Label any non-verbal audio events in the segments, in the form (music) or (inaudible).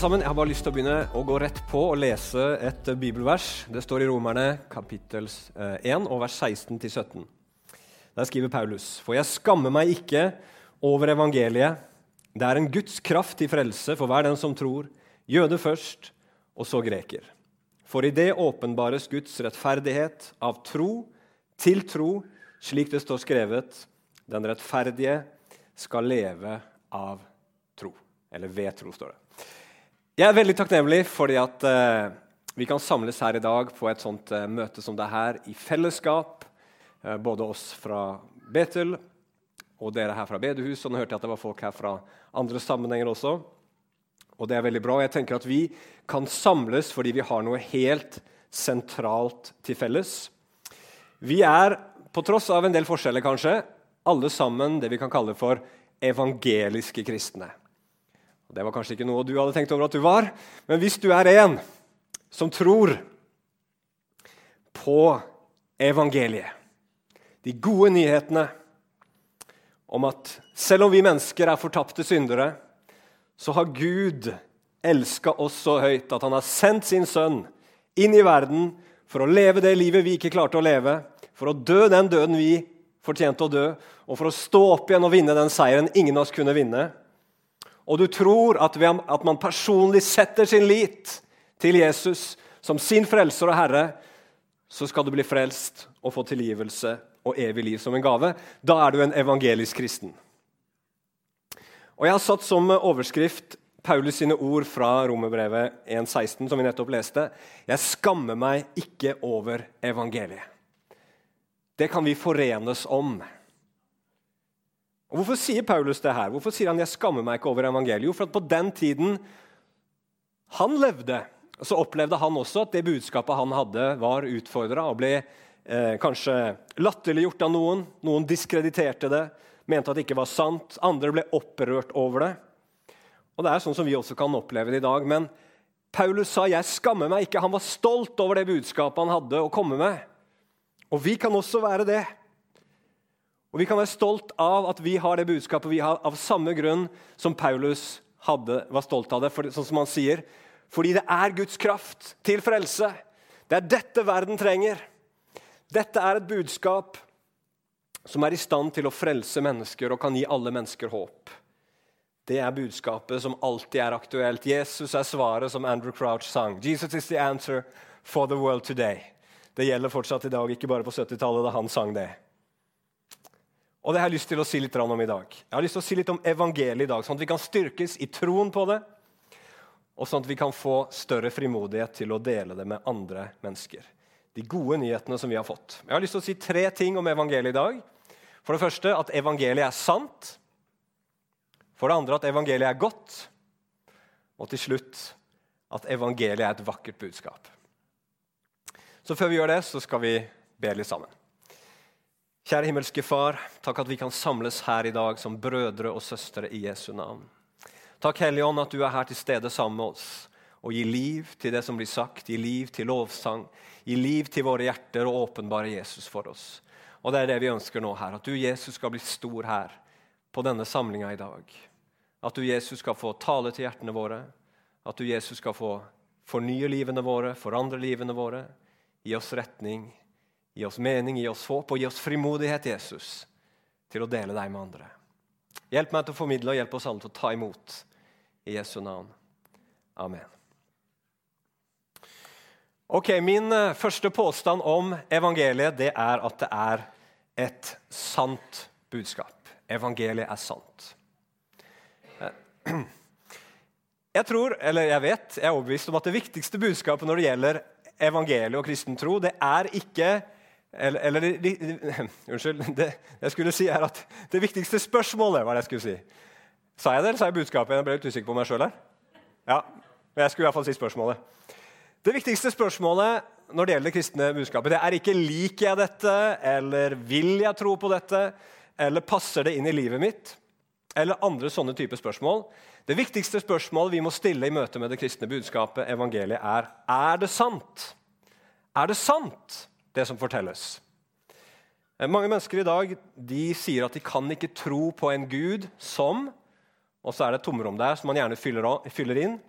Alle sammen. Jeg har bare lyst til å begynne å gå rett på og lese et eh, bibelvers. Det står i Romerne kapittel 1 eh, og vers 16-17. Der skriver Paulus.: For jeg skammer meg ikke over evangeliet. Det er en Guds kraft til frelse for hver den som tror, jøde først, og så greker. For i det åpenbares Guds rettferdighet av tro til tro, slik det står skrevet:" Den rettferdige skal leve av tro. Eller ved tro, står det. Jeg er veldig takknemlig fordi at uh, vi kan samles her i dag på et sånt uh, møte som det er her, i fellesskap. Uh, både oss fra Betel og dere her fra bedehus. Og nå hørte jeg at det var folk her fra andre sammenhenger også. Og det er veldig bra. Jeg tenker at vi kan samles fordi vi har noe helt sentralt til felles. Vi er, på tross av en del forskjeller kanskje, alle sammen det vi kan kalle for evangeliske kristne. Det var kanskje ikke noe du hadde tenkt over at du var, men hvis du er en som tror på evangeliet, de gode nyhetene om at selv om vi mennesker er fortapte syndere, så har Gud elska oss så høyt at han har sendt sin sønn inn i verden for å leve det livet vi ikke klarte å leve, for å dø den døden vi fortjente å dø, og for å stå opp igjen og vinne den seieren ingen av oss kunne vinne og du tror at, at man personlig setter sin lit til Jesus som sin frelser og herre, så skal du bli frelst og få tilgivelse og evig liv som en gave. Da er du en evangelisk kristen. Og Jeg har satt som overskrift Paulus sine ord fra Romerbrevet 1,16, som vi nettopp leste. Jeg skammer meg ikke over evangeliet. Det kan vi forenes om. Og Hvorfor sier Paulus det her? Hvorfor sier han 'jeg skammer meg ikke over evangeliet'? Jo, for at på den tiden han levde, så opplevde han også at det budskapet han hadde, var utfordra og ble eh, kanskje latterliggjort av noen. Noen diskrediterte det, mente at det ikke var sant. Andre ble opprørt over det. Og Det er sånn som vi også kan oppleve det i dag. Men Paulus sa 'jeg skammer meg ikke'. Han var stolt over det budskapet han hadde å komme med. Og vi kan også være det. Og Vi kan være stolt av at vi har det budskapet vi har, av samme grunn som Paulus hadde, var stolt av det. For, sånn som han sier, fordi det er Guds kraft til frelse. Det er dette verden trenger. Dette er et budskap som er i stand til å frelse mennesker og kan gi alle mennesker håp. Det er budskapet som alltid er aktuelt. Jesus er svaret, som Andrew Crouch sang. Jesus is the answer for the world today. Det gjelder fortsatt i dag, ikke bare på 70-tallet da han sang det. Og det har jeg lyst til å si litt om i dag. Jeg har lyst til å si litt om evangeliet i dag, sånn at vi kan styrkes i troen på det, og sånn at vi kan få større frimodighet til å dele det med andre mennesker. De gode nyhetene som vi har fått. Jeg har lyst til å si tre ting om evangeliet i dag. For det første at evangeliet er sant. For det andre at evangeliet er godt. Og til slutt at evangeliet er et vakkert budskap. Så før vi gjør det, så skal vi be litt sammen. Kjære himmelske Far, takk at vi kan samles her i dag som brødre og søstre i Jesu navn. Takk, Hellige Ånd, at du er her til stede sammen med oss og gir liv til det som blir sagt, gir liv til lovsang, gir liv til våre hjerter og åpenbare Jesus for oss. Og Det er det vi ønsker nå her, at du, Jesus, skal bli stor her på denne samlinga i dag. At du, Jesus, skal få tale til hjertene våre, at du, Jesus, skal få fornye livene våre, forandre livene våre, gi oss retning, Gi oss mening, gi oss håp og gi oss frimodighet, Jesus, til å dele deg med andre. Hjelp meg til å formidle og hjelp oss alle til å ta imot. I Jesu navn. Amen. Ok, Min eh, første påstand om evangeliet det er at det er et sant budskap. Evangeliet er sant. Eh, (clears throat) jeg tror, eller jeg vet, jeg er overbevist om at det viktigste budskapet når det gjelder evangeliet og kristen tro, det er ikke eller, eller de, de, (laughs) Unnskyld. Det jeg skulle si, er at det viktigste spørsmålet var det jeg skulle si. Sa jeg det, eller sa jeg budskapet? Jeg ble litt usikker på meg sjøl her. Ja, men jeg skulle i hvert fall si spørsmålet. Det viktigste spørsmålet når det gjelder det kristne budskapet, det er ikke liker jeg dette, eller vil jeg tro på dette, eller passer det inn i livet mitt, eller andre sånne typer spørsmål. Det viktigste spørsmålet vi må stille i møte med det kristne budskapet, evangeliet, er er det sant. Er det sant? Det som fortelles. Eh, mange mennesker i dag de sier at de kan ikke tro på en gud som Og så er det et tomrom der som man gjerne fyller, inn.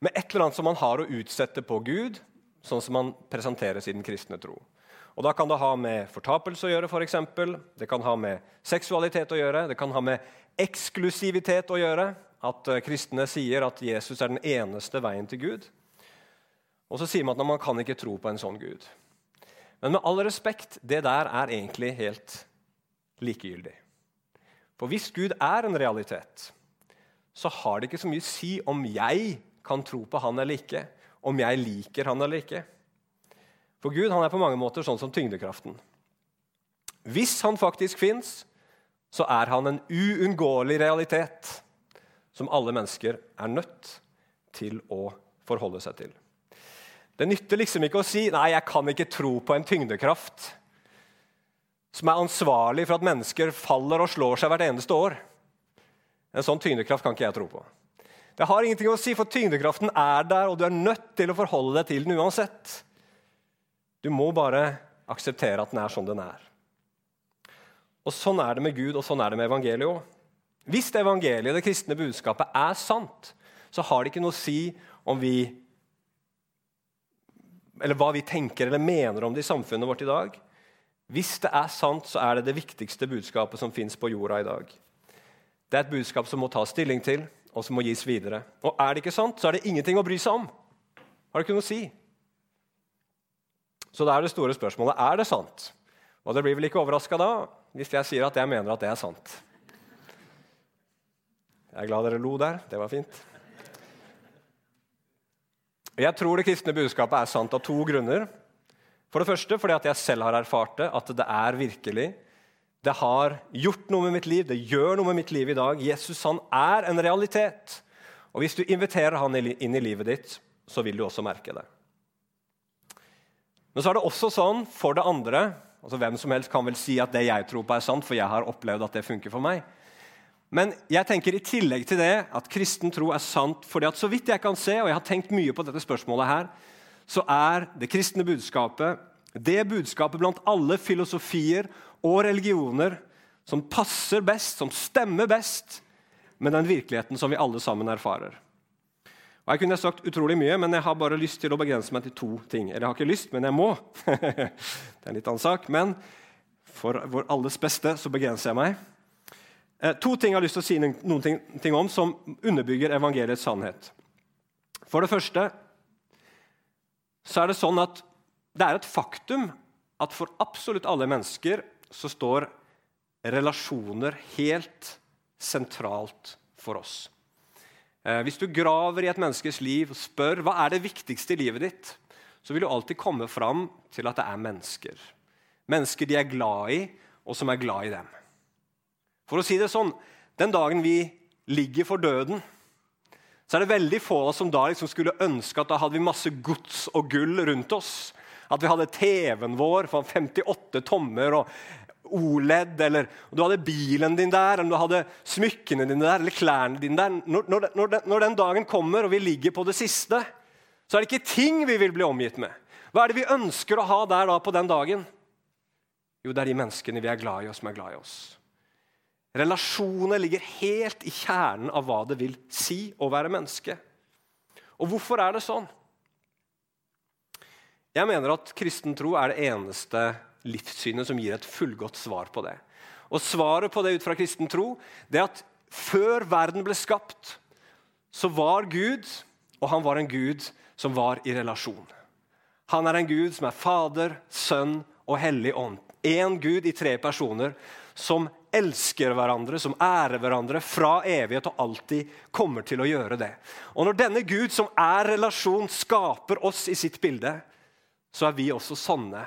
med et eller annet som man har å utsette på Gud, sånn som man presenteres i den kristne tro. Og Da kan det ha med fortapelse å gjøre, eksempel. det kan ha med seksualitet å gjøre, det kan ha med eksklusivitet å gjøre. At eh, kristne sier at Jesus er den eneste veien til Gud. Og så sier man at man kan ikke tro på en sånn Gud. Men med all respekt, det der er egentlig helt likegyldig. For hvis Gud er en realitet, så har det ikke så mye å si om jeg kan tro på han eller ikke, om jeg liker han eller ikke. For Gud han er på mange måter sånn som tyngdekraften. Hvis han faktisk fins, så er han en uunngåelig realitet som alle mennesker er nødt til å forholde seg til. Det nytter liksom ikke å si nei, jeg kan ikke tro på en tyngdekraft som er ansvarlig for at mennesker faller og slår seg hvert eneste år. En sånn tyngdekraft kan ikke jeg tro på. Det har ingenting å si, for tyngdekraften er der, og du er nødt til å forholde deg til den uansett. Du må bare akseptere at den er sånn den er. Og Sånn er det med Gud og sånn er det med evangeliet òg. Hvis det evangeliet, det kristne budskapet, er sant, så har det ikke noe å si om vi Eller hva vi tenker eller mener om det i samfunnet vårt i dag. Hvis det er sant, så er det det viktigste budskapet som fins på jorda i dag. Det er et budskap som må tas stilling til, og som må gis videre. Og er det ikke sant, så er det ingenting å bry seg om. Har det ikke noe å si? Så da er det store spørsmålet er det sant. Og dere blir vel ikke overraska da hvis jeg sier at jeg mener at det er sant. Jeg er glad dere lo der. Det var fint. Jeg tror det kristne budskapet er sant av to grunner. For det første fordi at jeg selv har erfart det, at det er virkelig. Det har gjort noe med mitt liv, det gjør noe med mitt liv i dag. Jesus han er en realitet. Og hvis du inviterer han inn i livet ditt, så vil du også merke det. Men så er det også sånn for det andre altså Hvem som helst kan vel si at det jeg tror på, er sant, for jeg har opplevd at det funker for meg. Men jeg tenker i tillegg til det at kristen tro er sant fordi at så vidt jeg kan se, og jeg har tenkt mye på dette spørsmålet her, så er det kristne budskapet det budskapet blant alle filosofier og religioner som passer best, som stemmer best med den virkeligheten som vi alle sammen erfarer. Og Jeg kunne sagt utrolig mye, men jeg har bare lyst til å begrense meg til to ting. Eller jeg har ikke lyst, men jeg må. (laughs) det er en litt annen sak. Men for vår alles beste så begrenser jeg meg. Eh, to ting jeg har lyst til å si noen ting, om som underbygger evangeliets sannhet. For det første så er det sånn at det er et faktum at for absolutt alle mennesker så står relasjoner helt sentralt for oss. Eh, hvis du graver i et menneskes liv og spør hva er det viktigste i livet ditt, så vil du alltid komme fram til at det er mennesker. Mennesker de er glad i, og som er glad i dem. For å si det sånn, Den dagen vi ligger for døden, så er det veldig få av oss som da liksom skulle ønske at da hadde vi masse gods og gull rundt oss. At vi hadde TV-en vår fra 58 tommer og OLED, eller du hadde bilen din der, eller du hadde smykkene dine der, eller klærne dine der. Når, når, når, den, når den dagen kommer og vi ligger på det siste, så er det ikke ting vi vil bli omgitt med. Hva er det vi ønsker å ha der da på den dagen? Jo, det er de menneskene vi er glad i, og som er glad i oss. Relasjoner ligger helt i kjernen av hva det vil si å være menneske. Og hvorfor er det sånn? Jeg mener at kristen tro er det eneste livssynet som gir et fullgodt svar på det. Og Svaret på det ut fra kristen tro det er at før verden ble skapt, så var Gud, og han var en Gud som var i relasjon. Han er en Gud som er Fader, Sønn og Hellig Ånd. Én Gud i tre personer som elsker hverandre, som ærer hverandre fra evighet og alltid kommer til å gjøre det. Og Når denne Gud, som er relasjon, skaper oss i sitt bilde, så er vi også sånne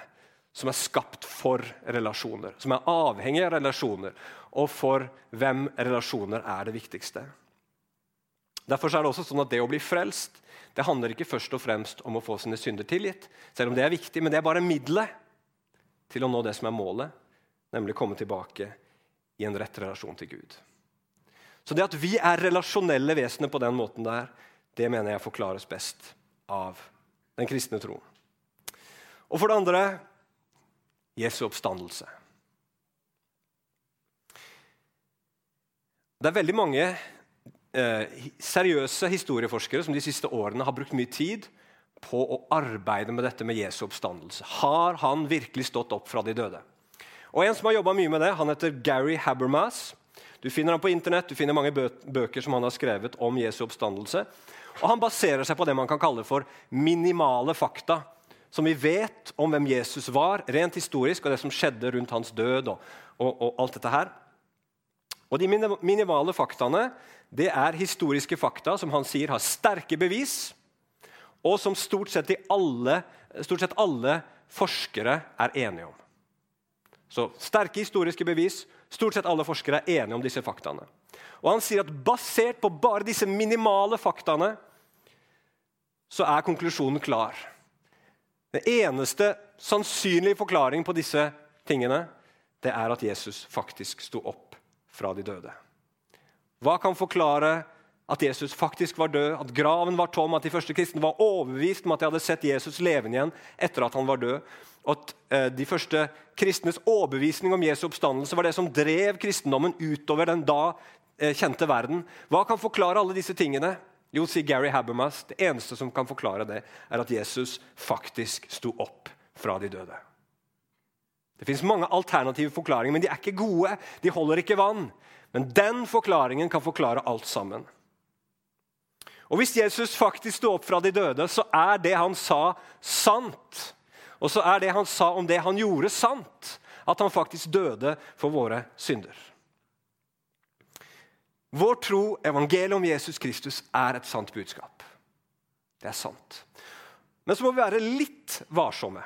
som er skapt for relasjoner. Som er avhengige av relasjoner, og for hvem relasjoner er det viktigste. Derfor er det også sånn at det å bli frelst det handler ikke først og fremst om å få sine synder tilgitt, selv om det er viktig, men det er bare middelet til å nå det som er målet, nemlig komme tilbake i en rett relasjon til Gud. Så det at vi er relasjonelle vesener på den måten der, det mener jeg forklares best av den kristne troen. Og for det andre Jesu oppstandelse. Det er veldig mange eh, seriøse historieforskere som de siste årene har brukt mye tid på å arbeide med dette med Jesu oppstandelse. Har han virkelig stått opp fra de døde? Og En som har jobba mye med det, han heter Gary Habermas. Du finner ham på internett, du finner mange bø bøker som han har skrevet om Jesu oppstandelse. Og Han baserer seg på det man kan kalle for minimale fakta. Som vi vet om hvem Jesus var, rent historisk, og det som skjedde rundt hans død. og, og, og alt dette her. Og De minimale faktaene det er historiske fakta som han sier har sterke bevis, og som stort sett, alle, stort sett alle forskere er enige om. Så sterke historiske bevis. Stort sett alle forskere er enige om disse faktaene. Og han sier at basert på bare disse minimale faktaene så er konklusjonen klar. Den eneste sannsynlige forklaringen på disse tingene det er at Jesus faktisk sto opp fra de døde. Hva kan forklare at Jesus faktisk var død, at graven var tom, at de første kristne var overbevist om at de hadde sett Jesus levende igjen etter at han var død? Og at eh, De første kristnes overbevisning om Jesu oppstandelse var det som drev kristendommen utover den da eh, kjente verden. Hva kan forklare alle disse tingene? Jo, sier Gary Habermas, det eneste som kan forklare det, er at Jesus faktisk sto opp fra de døde. Det fins mange alternative forklaringer, men de er ikke gode. De holder ikke vann. Men den forklaringen kan forklare alt sammen. Og Hvis Jesus faktisk sto opp fra de døde, så er det han sa, sant. Og så er det han sa om det han gjorde, sant. At han faktisk døde for våre synder. Vår tro, evangeliet om Jesus Kristus, er et sant budskap. Det er sant. Men så må vi være litt varsomme.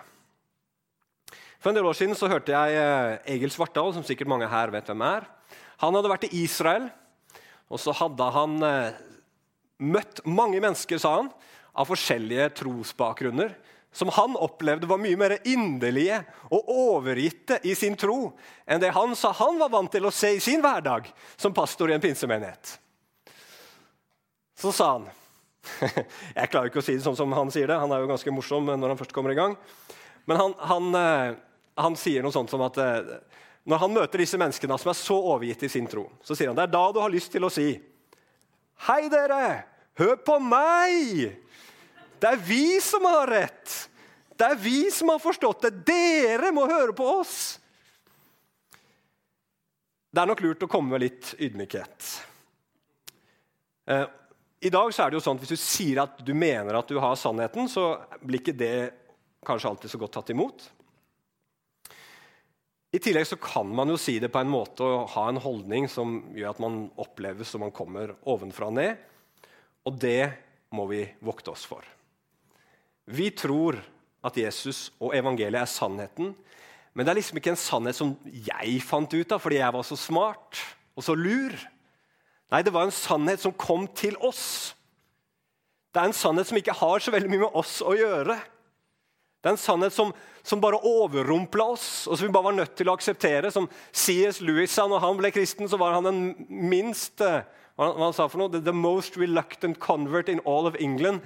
For en del år siden så hørte jeg eh, Egil Svartdal, som sikkert mange her vet hvem er. Han hadde vært i Israel, og så hadde han eh, møtt mange mennesker, sa han, av forskjellige trosbakgrunner som han opplevde var mye mer inderlige og overgitte i sin tro enn det han sa han var vant til å se i sin hverdag som pastor i en pinsemenighet. Så sa han (laughs) Jeg klarer ikke å si det sånn som han sier det. Han er jo ganske morsom når han først kommer i gang. Men han, han, eh, han sier noe sånt som at eh, når han møter disse menneskene som er så overgitt i sin tro, så sier han det er da du har lyst til å si Hei, dere! Hør på meg! Det er vi som har rett! Det er vi som har forstått det! Dere må høre på oss! Det er nok lurt å komme med litt ydmykhet. Eh, I dag er det jo sånn at Hvis du sier at du mener at du har sannheten, så blir ikke det kanskje alltid så godt tatt imot. I tillegg så kan man jo si det på en måte og ha en holdning som gjør at man oppleves som man kommer ovenfra og ned. Og det må vi vokte oss for. Vi tror at Jesus og evangeliet er sannheten, men det er liksom ikke en sannhet som jeg fant ut av fordi jeg var så smart og så lur. Nei, det var en sannhet som kom til oss. Det er en sannhet som ikke har så veldig mye med oss å gjøre. Det er en sannhet som, som bare overrumpla oss, og som vi bare var nødt til å akseptere. Som C.S. Lewis sa når han ble kristen, så var han den minst han, hva han sa for noe? The most reluctant convert in all of England.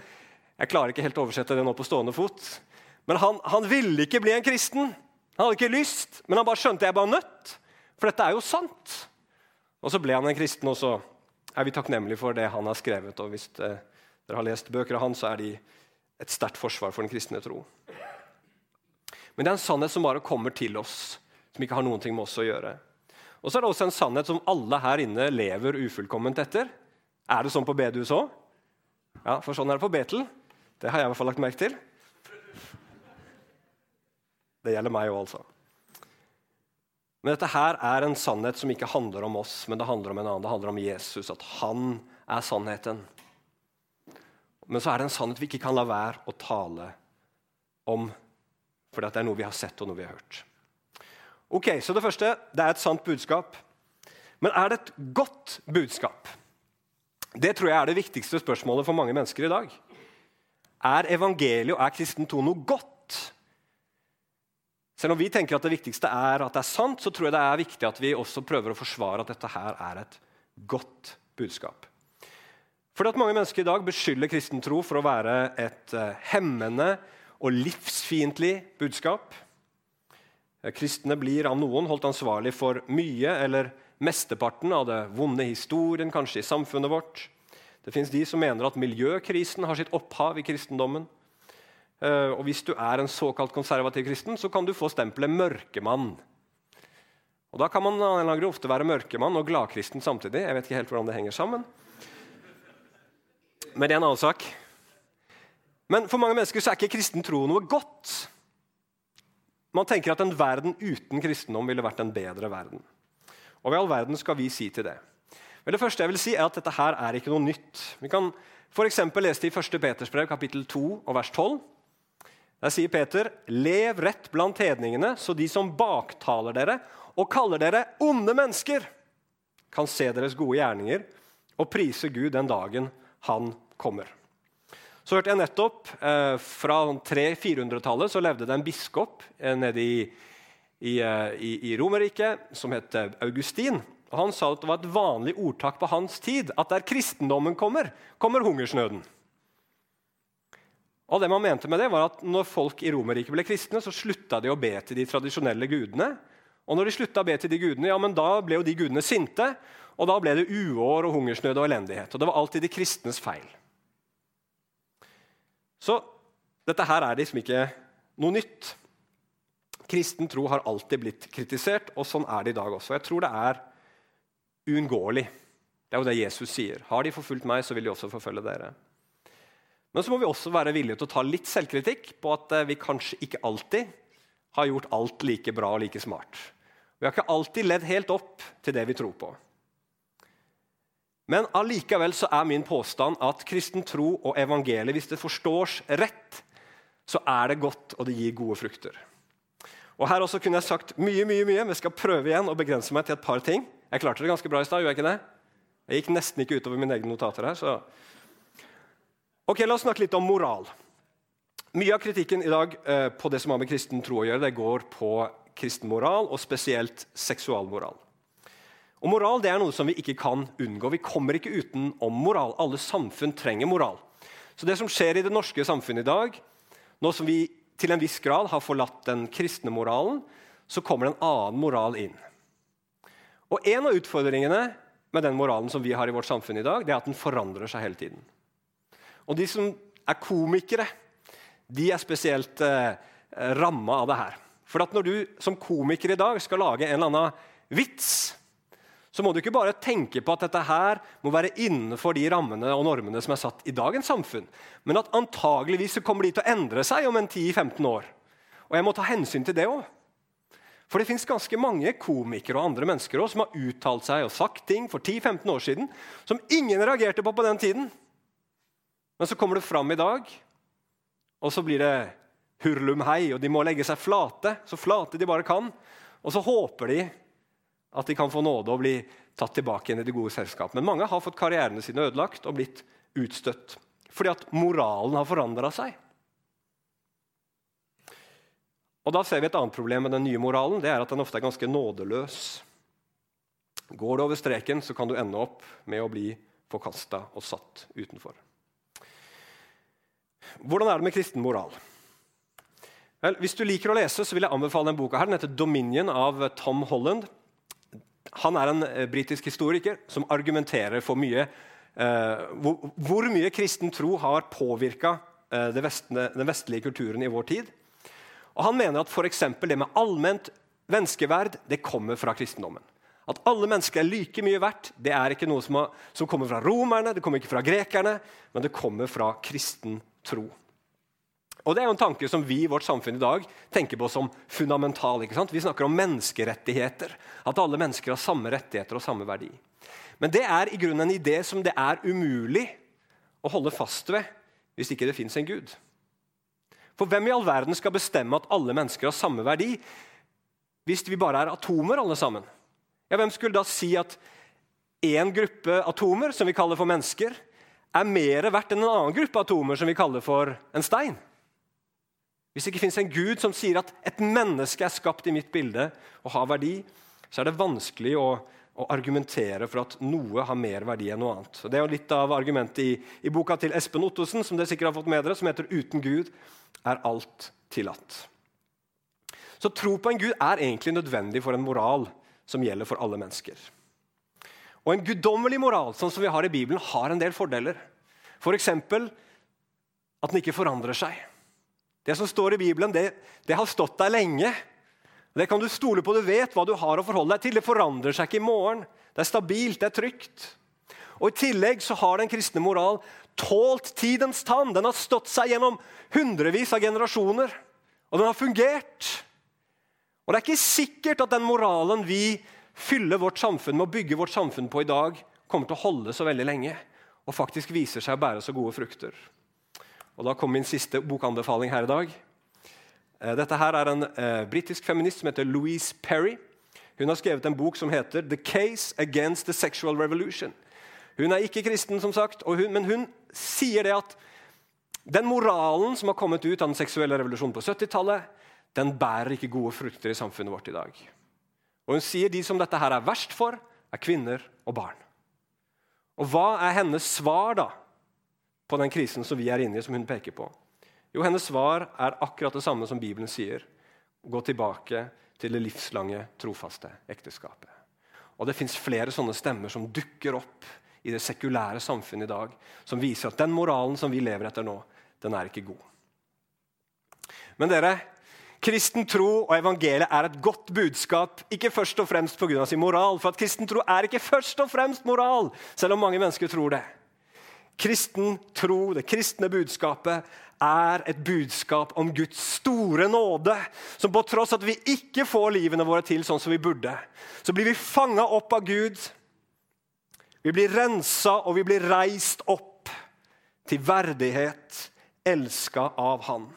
Jeg klarer ikke helt å oversette det nå på stående fot. Men han, han ville ikke bli en kristen. Han hadde ikke lyst, men han bare skjønte jeg bare nødt. For dette er jo sant. Og så ble han en kristen, og så er vi takknemlige for det han har skrevet. Og hvis eh, dere har lest bøker av han, så er de et sterkt forsvar for den kristne tro. Men det er en sannhet som bare kommer til oss, som ikke har noen ting med oss å gjøre. Og så er det også en sannhet som alle her inne lever ufullkomment etter. Er det sånn på bedehuset òg? Ja, for sånn er det på Betel. Det har jeg i hvert fall lagt merke til. Det gjelder meg òg, altså. Men dette her er en sannhet som ikke handler om oss, men det handler om en annen. Det handler om Jesus, at han er sannheten. Men så er det en sannhet vi ikke kan la være å tale om fordi det er noe vi har sett og noe vi har hørt. Ok, Så det første det er et sant budskap. Men er det et godt budskap? Det tror jeg er det viktigste spørsmålet for mange mennesker i dag. Er evangeliet og er kristen tro noe godt? Selv om vi tenker at det viktigste er at det er sant, så tror jeg det er viktig at vi også prøver å forsvare at dette her er et godt budskap. Fordi at Mange mennesker i dag beskylder kristen tro for å være et uh, hemmende og livsfiendtlig budskap. Kristne blir av noen holdt ansvarlig for mye eller mesteparten av det vonde historien kanskje i samfunnet vårt. Det fins de som mener at miljøkrisen har sitt opphav i kristendommen. Eh, og Hvis du er en såkalt konservativ kristen, så kan du få stempelet mørkemann. Og Da kan man ofte være mørkemann og gladkristen samtidig. Jeg vet ikke helt hvordan det henger sammen. Men det er en annen sak. Men for mange mennesker så er ikke kristen tro noe godt. Man tenker at en verden uten kristendom ville vært en bedre verden. Og hva i all verden skal vi si til det? Men det første jeg vil si er at Dette her er ikke noe nytt. Vi kan f.eks. lese det i 1. Peters brev, kapittel 2, og vers 12. Der sier Peter.: Lev rett blant hedningene, så de som baktaler dere og kaller dere onde mennesker, kan se deres gode gjerninger og prise Gud den dagen han kommer. Så hørte jeg nettopp eh, Fra 300-400-tallet så levde det en biskop eh, nede i, i, eh, i, i Romerriket som het Augustin. Og Han sa at det var et vanlig ordtak på hans tid at der kristendommen kommer, kommer hungersnøden. Og det man mente med det var at Når folk i Romerriket ble kristne, så slutta de å be til de tradisjonelle gudene. Og når de slutta å be til de gudene, ja, men da ble jo de gudene sinte. Og da ble det uår og hungersnød og elendighet. Og det var alltid de kristnes feil. Så dette her er liksom ikke noe nytt. Kristen tro har alltid blitt kritisert, og sånn er det i dag også. Jeg tror det er uunngåelig. Det er jo det Jesus sier. Har de forfulgt meg, så vil de også forfølge dere. Men så må vi også være villige til å ta litt selvkritikk på at eh, vi kanskje ikke alltid har gjort alt like bra og like smart. Vi har ikke alltid ledd helt opp til det vi tror på. Men allikevel så er min påstand at kristen tro og evangeliet, hvis det forstås rett, så er det godt, og det gir gode frukter. Og Her også kunne jeg sagt mye, mye, mye, men jeg skal prøve igjen å begrense meg til et par ting. Jeg klarte det ganske bra i stad, gjorde jeg ikke det? Jeg gikk nesten ikke utover mine egne notater her. så... Ok, La oss snakke litt om moral. Mye av kritikken i dag eh, på det som har med kristen tro å gjøre, det går på kristen moral, og spesielt seksualmoral. Og Moral det er noe som vi ikke kan unngå. Vi kommer ikke utenom moral. Alle samfunn trenger moral. Så det som skjer i det norske samfunnet i dag, nå som vi til en viss grad har forlatt den kristne moralen, så kommer det en annen moral inn. Og En av utfordringene med den moralen som vi har i vårt samfunn i dag, det er at den forandrer seg hele tiden. Og De som er komikere, de er spesielt eh, ramma av det her. For at når du som komiker i dag skal lage en eller annen vits, så må du ikke bare tenke på at dette her må være innenfor de rammene og normene som er satt i dagens samfunn, men at antageligvis så kommer de til å endre seg om en 10-15 år. Og jeg må ta hensyn til det òg. For det fins ganske mange komikere og andre mennesker også, som har uttalt seg og sagt ting for 10-15 år siden som ingen reagerte på på den tiden. Men så kommer det fram i dag, og så blir det hurlum hei, og de må legge seg flate, så flate de bare kan. Og så håper de at de kan få nåde og bli tatt tilbake igjen i det gode selskap. Men mange har fått karrierene sine ødelagt og blitt utstøtt fordi at moralen har forandra seg. Og Da ser vi et annet problem med den nye moralen. det er at Den ofte er ganske nådeløs. Går du over streken, så kan du ende opp med å bli forkasta og satt utenfor. Hvordan er det med kristen moral? Vel, hvis du liker å lese, så vil jeg anbefale denne boka. her. Den heter 'Dominion' av Tom Holland. Han er en eh, britisk historiker som argumenterer for mye, eh, hvor, hvor, mye kristen tro har påvirka eh, den vestlige kulturen i vår tid. Og Han mener at f.eks. det med allment menneskeverd det kommer fra kristendommen. At alle mennesker er like mye verdt, det er ikke noe som, har, som kommer fra romerne, det kommer ikke fra grekerne, men det kommer fra kristen tro. Og Det er jo en tanke som vi i vårt samfunn i dag tenker på som fundamental. ikke sant? Vi snakker om menneskerettigheter. At alle mennesker har samme rettigheter og samme verdi. Men det er i grunnen en idé som det er umulig å holde fast ved hvis ikke det fins en Gud. For hvem i all verden skal bestemme at alle mennesker har samme verdi hvis vi bare er atomer alle sammen? Ja, Hvem skulle da si at én gruppe atomer, som vi kaller for mennesker, er mer verdt enn en annen gruppe atomer, som vi kaller for en stein? Hvis det ikke fins en Gud som sier at et menneske er skapt i mitt bilde og har verdi, så er det vanskelig å, å argumentere for at noe har mer verdi enn noe annet. Det er jo litt av argumentet i, i, boka til Espen Ottosen, som dere sikkert har fått med dere, som heter 'Uten Gud er alt tillatt'. Så tro på en Gud er egentlig nødvendig for en moral som gjelder for alle mennesker. Og en guddommelig moral sånn som vi har i Bibelen, har en del fordeler. F.eks. For at den ikke forandrer seg. Det som står i Bibelen, det, det har stått der lenge. Det kan du stole på. Du vet hva du har å forholde deg til. Det forandrer seg ikke i morgen. Det er stabilt, det er trygt. Og I tillegg så har den kristne moral tålt tidens tann. Den har stått seg gjennom hundrevis av generasjoner, og den har fungert. Og Det er ikke sikkert at den moralen vi fyller vårt samfunn med å bygge vårt samfunn på i dag, kommer til å holde så veldig lenge og faktisk viser seg å bære så gode frukter. Og Da kommer min siste bokanbefaling her i dag. Eh, dette her er en eh, britisk feminist som heter Louise Perry. Hun har skrevet en bok som heter 'The Case Against the Sexual Revolution'. Hun er ikke kristen, som sagt, hun, men hun sier det at den moralen som har kommet ut av den seksuelle revolusjonen på 70-tallet, den bærer ikke gode frukter i samfunnet vårt i dag. Og Hun sier de som dette her er verst for, er kvinner og barn. Og Hva er hennes svar da på den krisen som vi er inne i, som hun peker på? Jo, Hennes svar er akkurat det samme som Bibelen sier. Gå tilbake til det livslange, trofaste ekteskapet. Og Det fins flere sånne stemmer som dukker opp i det sekulære samfunnet i dag, som viser at den moralen som vi lever etter nå, den er ikke god. Men dere, kristen tro og evangeliet er et godt budskap, ikke først og fremst pga. sin moral. For at kristen tro er ikke først og fremst moral, selv om mange mennesker tror det. Kristen tro, det kristne budskapet, er et budskap om Guds store nåde. Som på tross at vi ikke får livene våre til sånn som vi burde, så blir vi fanga opp av Gud. Vi blir rensa, og vi blir reist opp til verdighet, elska av Han.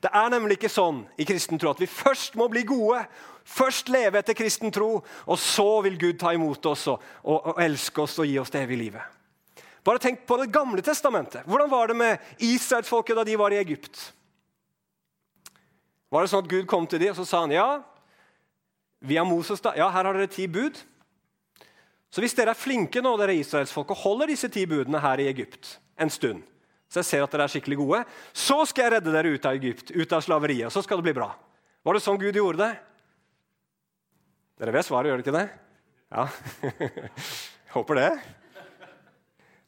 Det er nemlig ikke sånn i kristen tro at vi først må bli gode, først leve etter kristen tro, og så vil Gud ta imot oss og, og, og elske oss og gi oss det evige livet. Bare tenk på Det gamle testamentet. Hvordan var det med israelsfolket da de var i Egypt? Var det sånn at Gud kom til dem og så sa han, ja, via Moses da, ja, her har dere ti bud. Så hvis dere er flinke nå, dere israelsfolk, og holder disse ti budene her i Egypt en stund, så jeg ser at dere er skikkelig gode, så skal jeg redde dere ut av Egypt, ut av slaveriet. og Så skal det bli bra. Var det sånn Gud gjorde det? Dere vet svaret, gjør dere ikke det? Ja. (laughs) Håper det.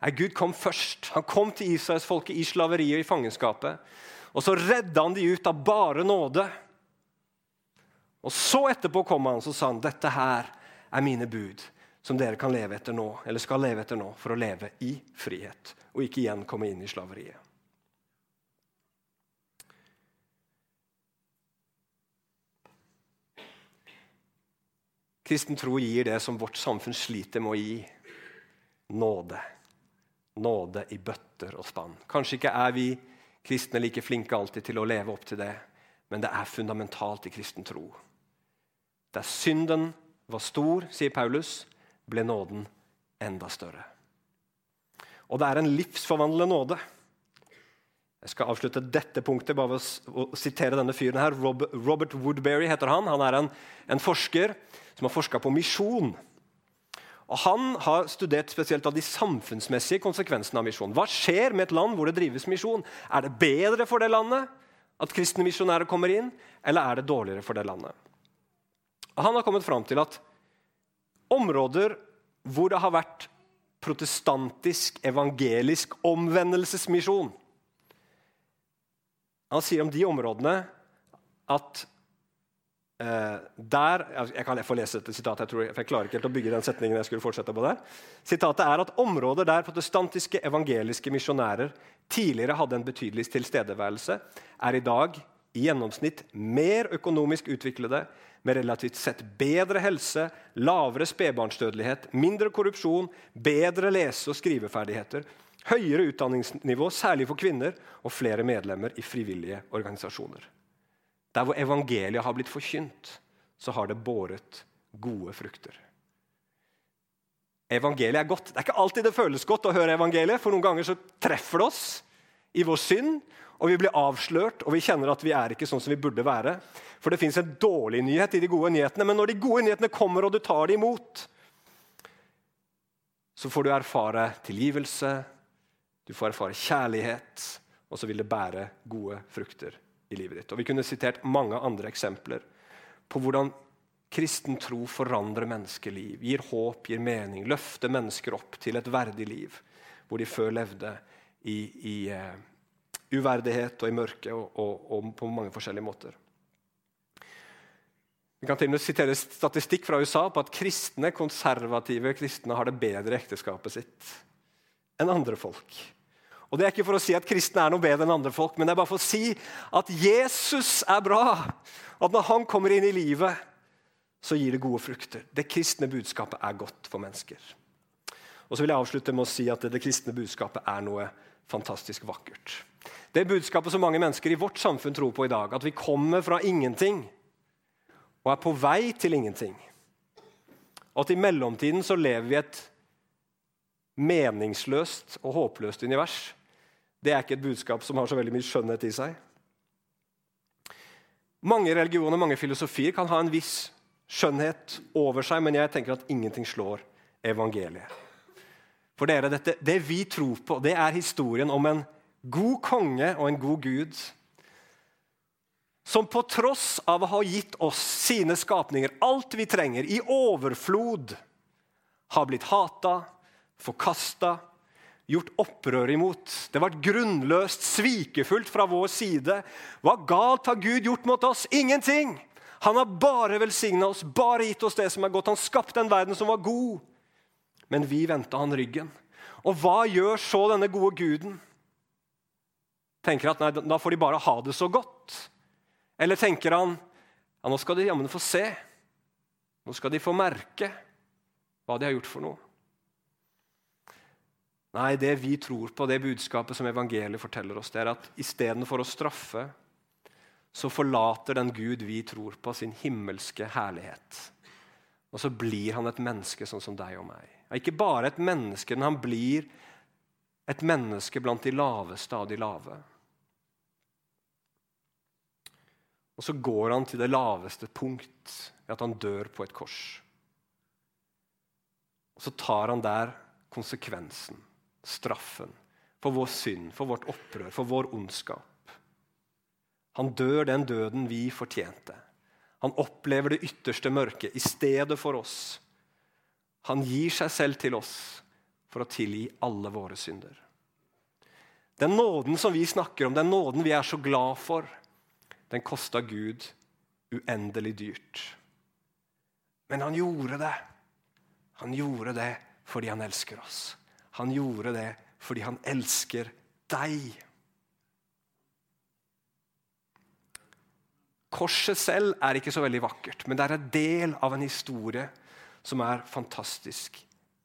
Nei, Gud kom først. Han kom til israelsfolket i slaveriet og i fangenskapet. Og så redda han de ut av bare nåde. Og så etterpå kom han og sa han, dette her er mine bud som dere kan leve etter nå, eller skal leve etter nå for å leve i frihet og ikke igjen komme inn i slaveriet. Kristen tro gir det som vårt samfunn sliter med å gi nåde. Nåde i bøtter og spann. Kanskje ikke er vi kristne like flinke alltid til å leve opp til det, men det er fundamentalt i kristen tro. Der synden var stor, sier Paulus, ble nåden enda større. Og det er en livsforvandlende nåde. Jeg skal avslutte dette punktet bare ved å sitere denne fyren her. Robert Woodberry heter han. Han er en, en forsker som har forska på misjon. Og Han har studert spesielt av de samfunnsmessige konsekvensene av misjon. Hva skjer med et land hvor det drives misjon? Er det bedre for det landet at kristne misjonærer kommer inn, eller er det dårligere for det landet? Og han har kommet fram til at områder hvor det har vært protestantisk, evangelisk omvendelsesmisjon. Han sier om de områdene at der Jeg kan få lese dette sitatet, jeg, tror, for jeg klarer ikke helt å bygge den setningen. jeg skulle fortsette på der. Sitatet er at områder der protestantiske evangeliske misjonærer tidligere hadde en betydelig tilstedeværelse, er i dag i gjennomsnitt mer økonomisk utviklede med relativt sett bedre helse, lavere spedbarnsdødelighet, mindre korrupsjon, bedre lese- og skriveferdigheter, høyere utdanningsnivå, særlig for kvinner, og flere medlemmer i frivillige organisasjoner. Der hvor evangeliet har blitt forkynt, så har det båret gode frukter. Evangeliet er godt. Det er ikke alltid det føles godt å høre evangeliet, for noen ganger så treffer det oss i vår synd, og vi blir avslørt, og vi kjenner at vi er ikke sånn som vi burde være. For det fins en dårlig nyhet i de gode nyhetene, men når de gode nyhetene kommer, og du tar dem imot, så får du erfare tilgivelse, du får erfare kjærlighet, og så vil det bære gode frukter i livet ditt. Og Vi kunne sitert mange andre eksempler på hvordan Kristen tro forandrer menneskeliv, gir håp, gir mening, løfter mennesker opp til et verdig liv, hvor de før levde i, i uh, uverdighet og i mørke og, og, og, på mange forskjellige måter. Vi kan til og med sitere statistikk fra USA på at kristne, konservative kristne har det bedre ekteskapet sitt enn andre folk. Og Det er ikke for å si at kristne er noe bedre enn andre folk, men det er bare for å si at Jesus er bra. At når han kommer inn i livet, så gir det gode frukter. Det kristne budskapet er godt for mennesker. Og så vil jeg avslutte med å si at det, kristne budskapet er noe fantastisk vakkert. Det budskapet som mange mennesker i vårt samfunn tror på i dag, at vi kommer fra ingenting og er på vei til ingenting. Og at i mellomtiden så lever vi et meningsløst og håpløst univers det er ikke et budskap som har så veldig mye skjønnhet i seg. Mange religioner mange filosofier kan ha en viss skjønnhet over seg, men jeg tenker at ingenting slår evangeliet. For dere, dette, Det vi tror på, det er historien om en god konge og en god gud som på tross av å ha gitt oss sine skapninger, alt vi trenger, i overflod, har blitt hata, forkasta gjort opprør imot. Det var grunnløst svikefullt fra vår side. Hva galt har Gud gjort mot oss? Ingenting! Han har bare velsigna oss, bare gitt oss det som er godt. Han skapte en verden som var god. Men vi vendte han ryggen. Og hva gjør så denne gode guden? Tenker at nei, da får de bare ha det så godt. Eller tenker han ja, nå skal de jammen få se. Nå skal de få merke hva de har gjort for noe. Nei, det vi tror på, det budskapet som evangeliet forteller oss, det er at istedenfor å straffe, så forlater den Gud vi tror på, sin himmelske herlighet. Og så blir han et menneske sånn som deg og meg. Ikke bare et menneske, men han blir et menneske blant de laveste av de lave. Og så går han til det laveste punkt, at han dør på et kors. Og så tar han der konsekvensen straffen for vår synd, for vårt opprør, for vår ondskap. Han dør den døden vi fortjente. Han opplever det ytterste mørket i stedet for oss. Han gir seg selv til oss for å tilgi alle våre synder. Den nåden som vi snakker om, den nåden vi er så glad for, den kosta Gud uendelig dyrt. Men han gjorde det. Han gjorde det fordi han elsker oss. Han gjorde det fordi han elsker deg. Korset selv er ikke så veldig vakkert, men det er en del av en historie som er fantastisk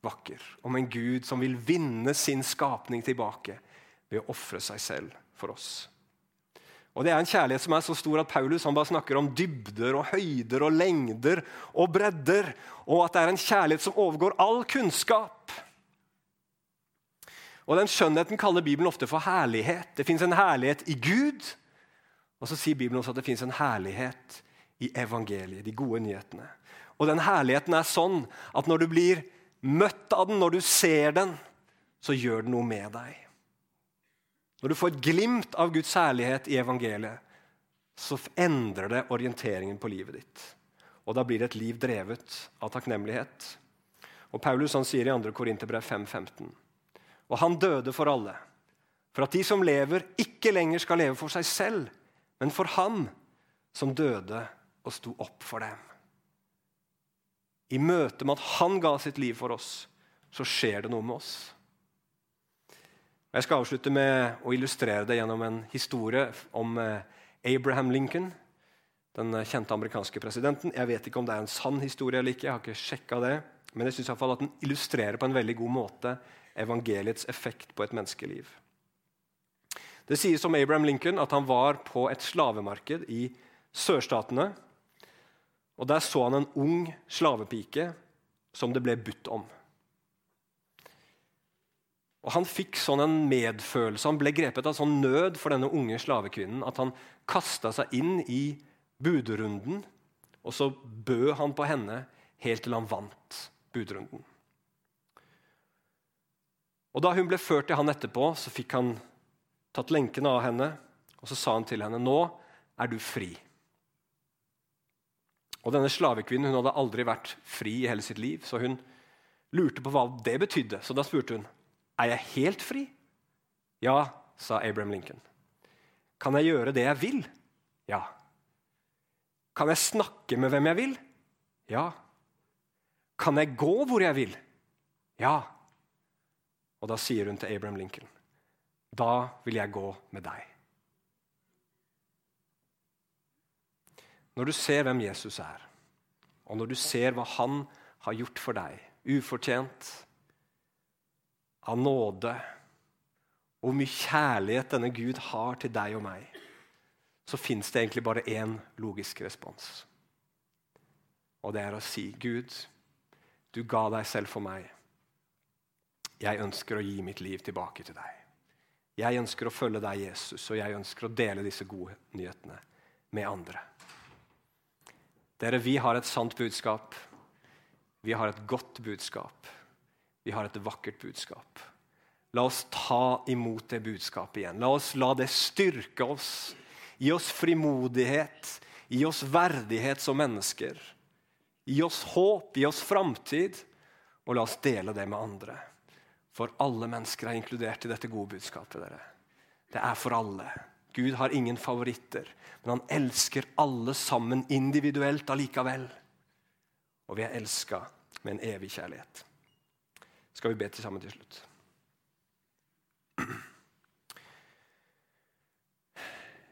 vakker. Om en Gud som vil vinne sin skapning tilbake ved å ofre seg selv for oss. Og Det er en kjærlighet som er så stor at Paulus han bare snakker om dybder og høyder og lengder og bredder. Og at det er en kjærlighet som overgår all kunnskap. Og Den skjønnheten kaller Bibelen ofte for herlighet. Det fins en herlighet i Gud, og så sier Bibelen også at det fins en herlighet i evangeliet, de gode nyhetene. Og den herligheten er sånn at når du blir møtt av den, når du ser den, så gjør den noe med deg. Når du får et glimt av Guds herlighet i evangeliet, så endrer det orienteringen på livet ditt. Og da blir det et liv drevet av takknemlighet. Og Paulus han sier i 2. Korinterbrev 5.15.: og han døde for alle. For at de som lever, ikke lenger skal leve for seg selv, men for ham som døde og sto opp for dem. I møte med at han ga sitt liv for oss, så skjer det noe med oss. Jeg skal avslutte med å illustrere det gjennom en historie om eh, Abraham Lincoln, den kjente amerikanske presidenten. Jeg vet ikke om det er en sann historie eller ikke, jeg har ikke det, men jeg fall at den illustrerer på en veldig god måte evangeliets effekt på et menneskeliv. Det sies om Abraham Lincoln at han var på et slavemarked i sørstatene. og Der så han en ung slavepike som det ble budt om. Og Han fikk sånn en medfølelse, han ble grepet av sånn nød for denne unge slavekvinnen at han kasta seg inn i budrunden, og så bød han på henne helt til han vant budrunden. Og Da hun ble ført til han etterpå, så fikk han tatt lenkene av henne. Og så sa han til henne, 'Nå er du fri'. Og denne slavekvinnen hun hadde aldri vært fri i hele sitt liv, så hun lurte på hva det betydde. Så da spurte hun er jeg helt fri. Ja, sa Abraham Lincoln. Kan jeg gjøre det jeg vil? Ja. Kan jeg snakke med hvem jeg vil? Ja. Kan jeg gå hvor jeg vil? Ja. Og da sier hun til Abraham Lincoln, da vil jeg gå med deg. Når du ser hvem Jesus er, og når du ser hva han har gjort for deg, ufortjent, av nåde, og hvor mye kjærlighet denne Gud har til deg og meg, så fins det egentlig bare én logisk respons. Og det er å si, 'Gud, du ga deg selv for meg. Jeg ønsker å gi mitt liv tilbake til deg.' Jeg ønsker å følge deg, Jesus, og jeg ønsker å dele disse gode nyhetene med andre. Dere, vi har et sant budskap. Vi har et godt budskap. Vi har et vakkert budskap. La oss ta imot det budskapet igjen. La oss la det styrke oss. Gi oss frimodighet. Gi oss verdighet som mennesker. Gi oss håp, gi oss framtid, og la oss dele det med andre. For alle mennesker er inkludert i dette gode budskapet. dere. Det er for alle. Gud har ingen favoritter, men han elsker alle sammen individuelt allikevel. Og vi er elska med en evig kjærlighet. Skal vi be til sammen til slutt?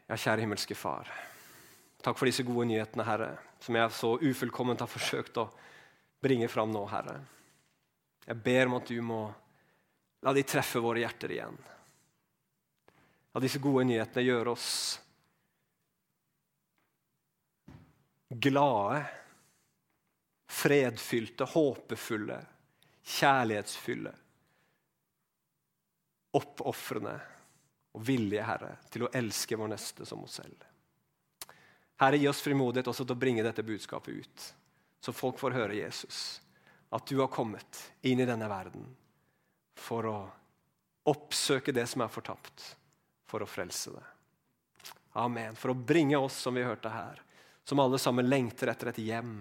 Ja, kjære himmelske Far. Takk for disse gode nyhetene, Herre, som jeg så ufullkomment har forsøkt å bringe fram nå, Herre. Jeg ber om at du må la de treffe våre hjerter igjen. La disse gode nyhetene gjøre oss glade, fredfylte, håpefulle, kjærlighetsfulle, oppofrende og villige, Herre, til å elske vår neste som oss selv. Herre, gi oss frimodighet også til å bringe dette budskapet ut, så folk får høre Jesus. At du har kommet inn i denne verden for å oppsøke det som er fortapt for å frelse det. Amen. For å bringe oss, som vi hørte her, som alle sammen lengter etter et hjem.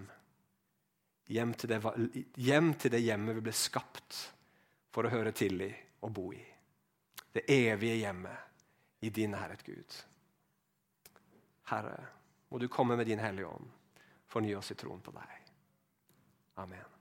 Hjem til det, hjem til det hjemmet vi ble skapt for å høre til i og bo i. Det evige hjemmet i din nærhet, Gud. Herre, må du komme med din Hellige Ånd. Forny oss i troen på deg. Amen.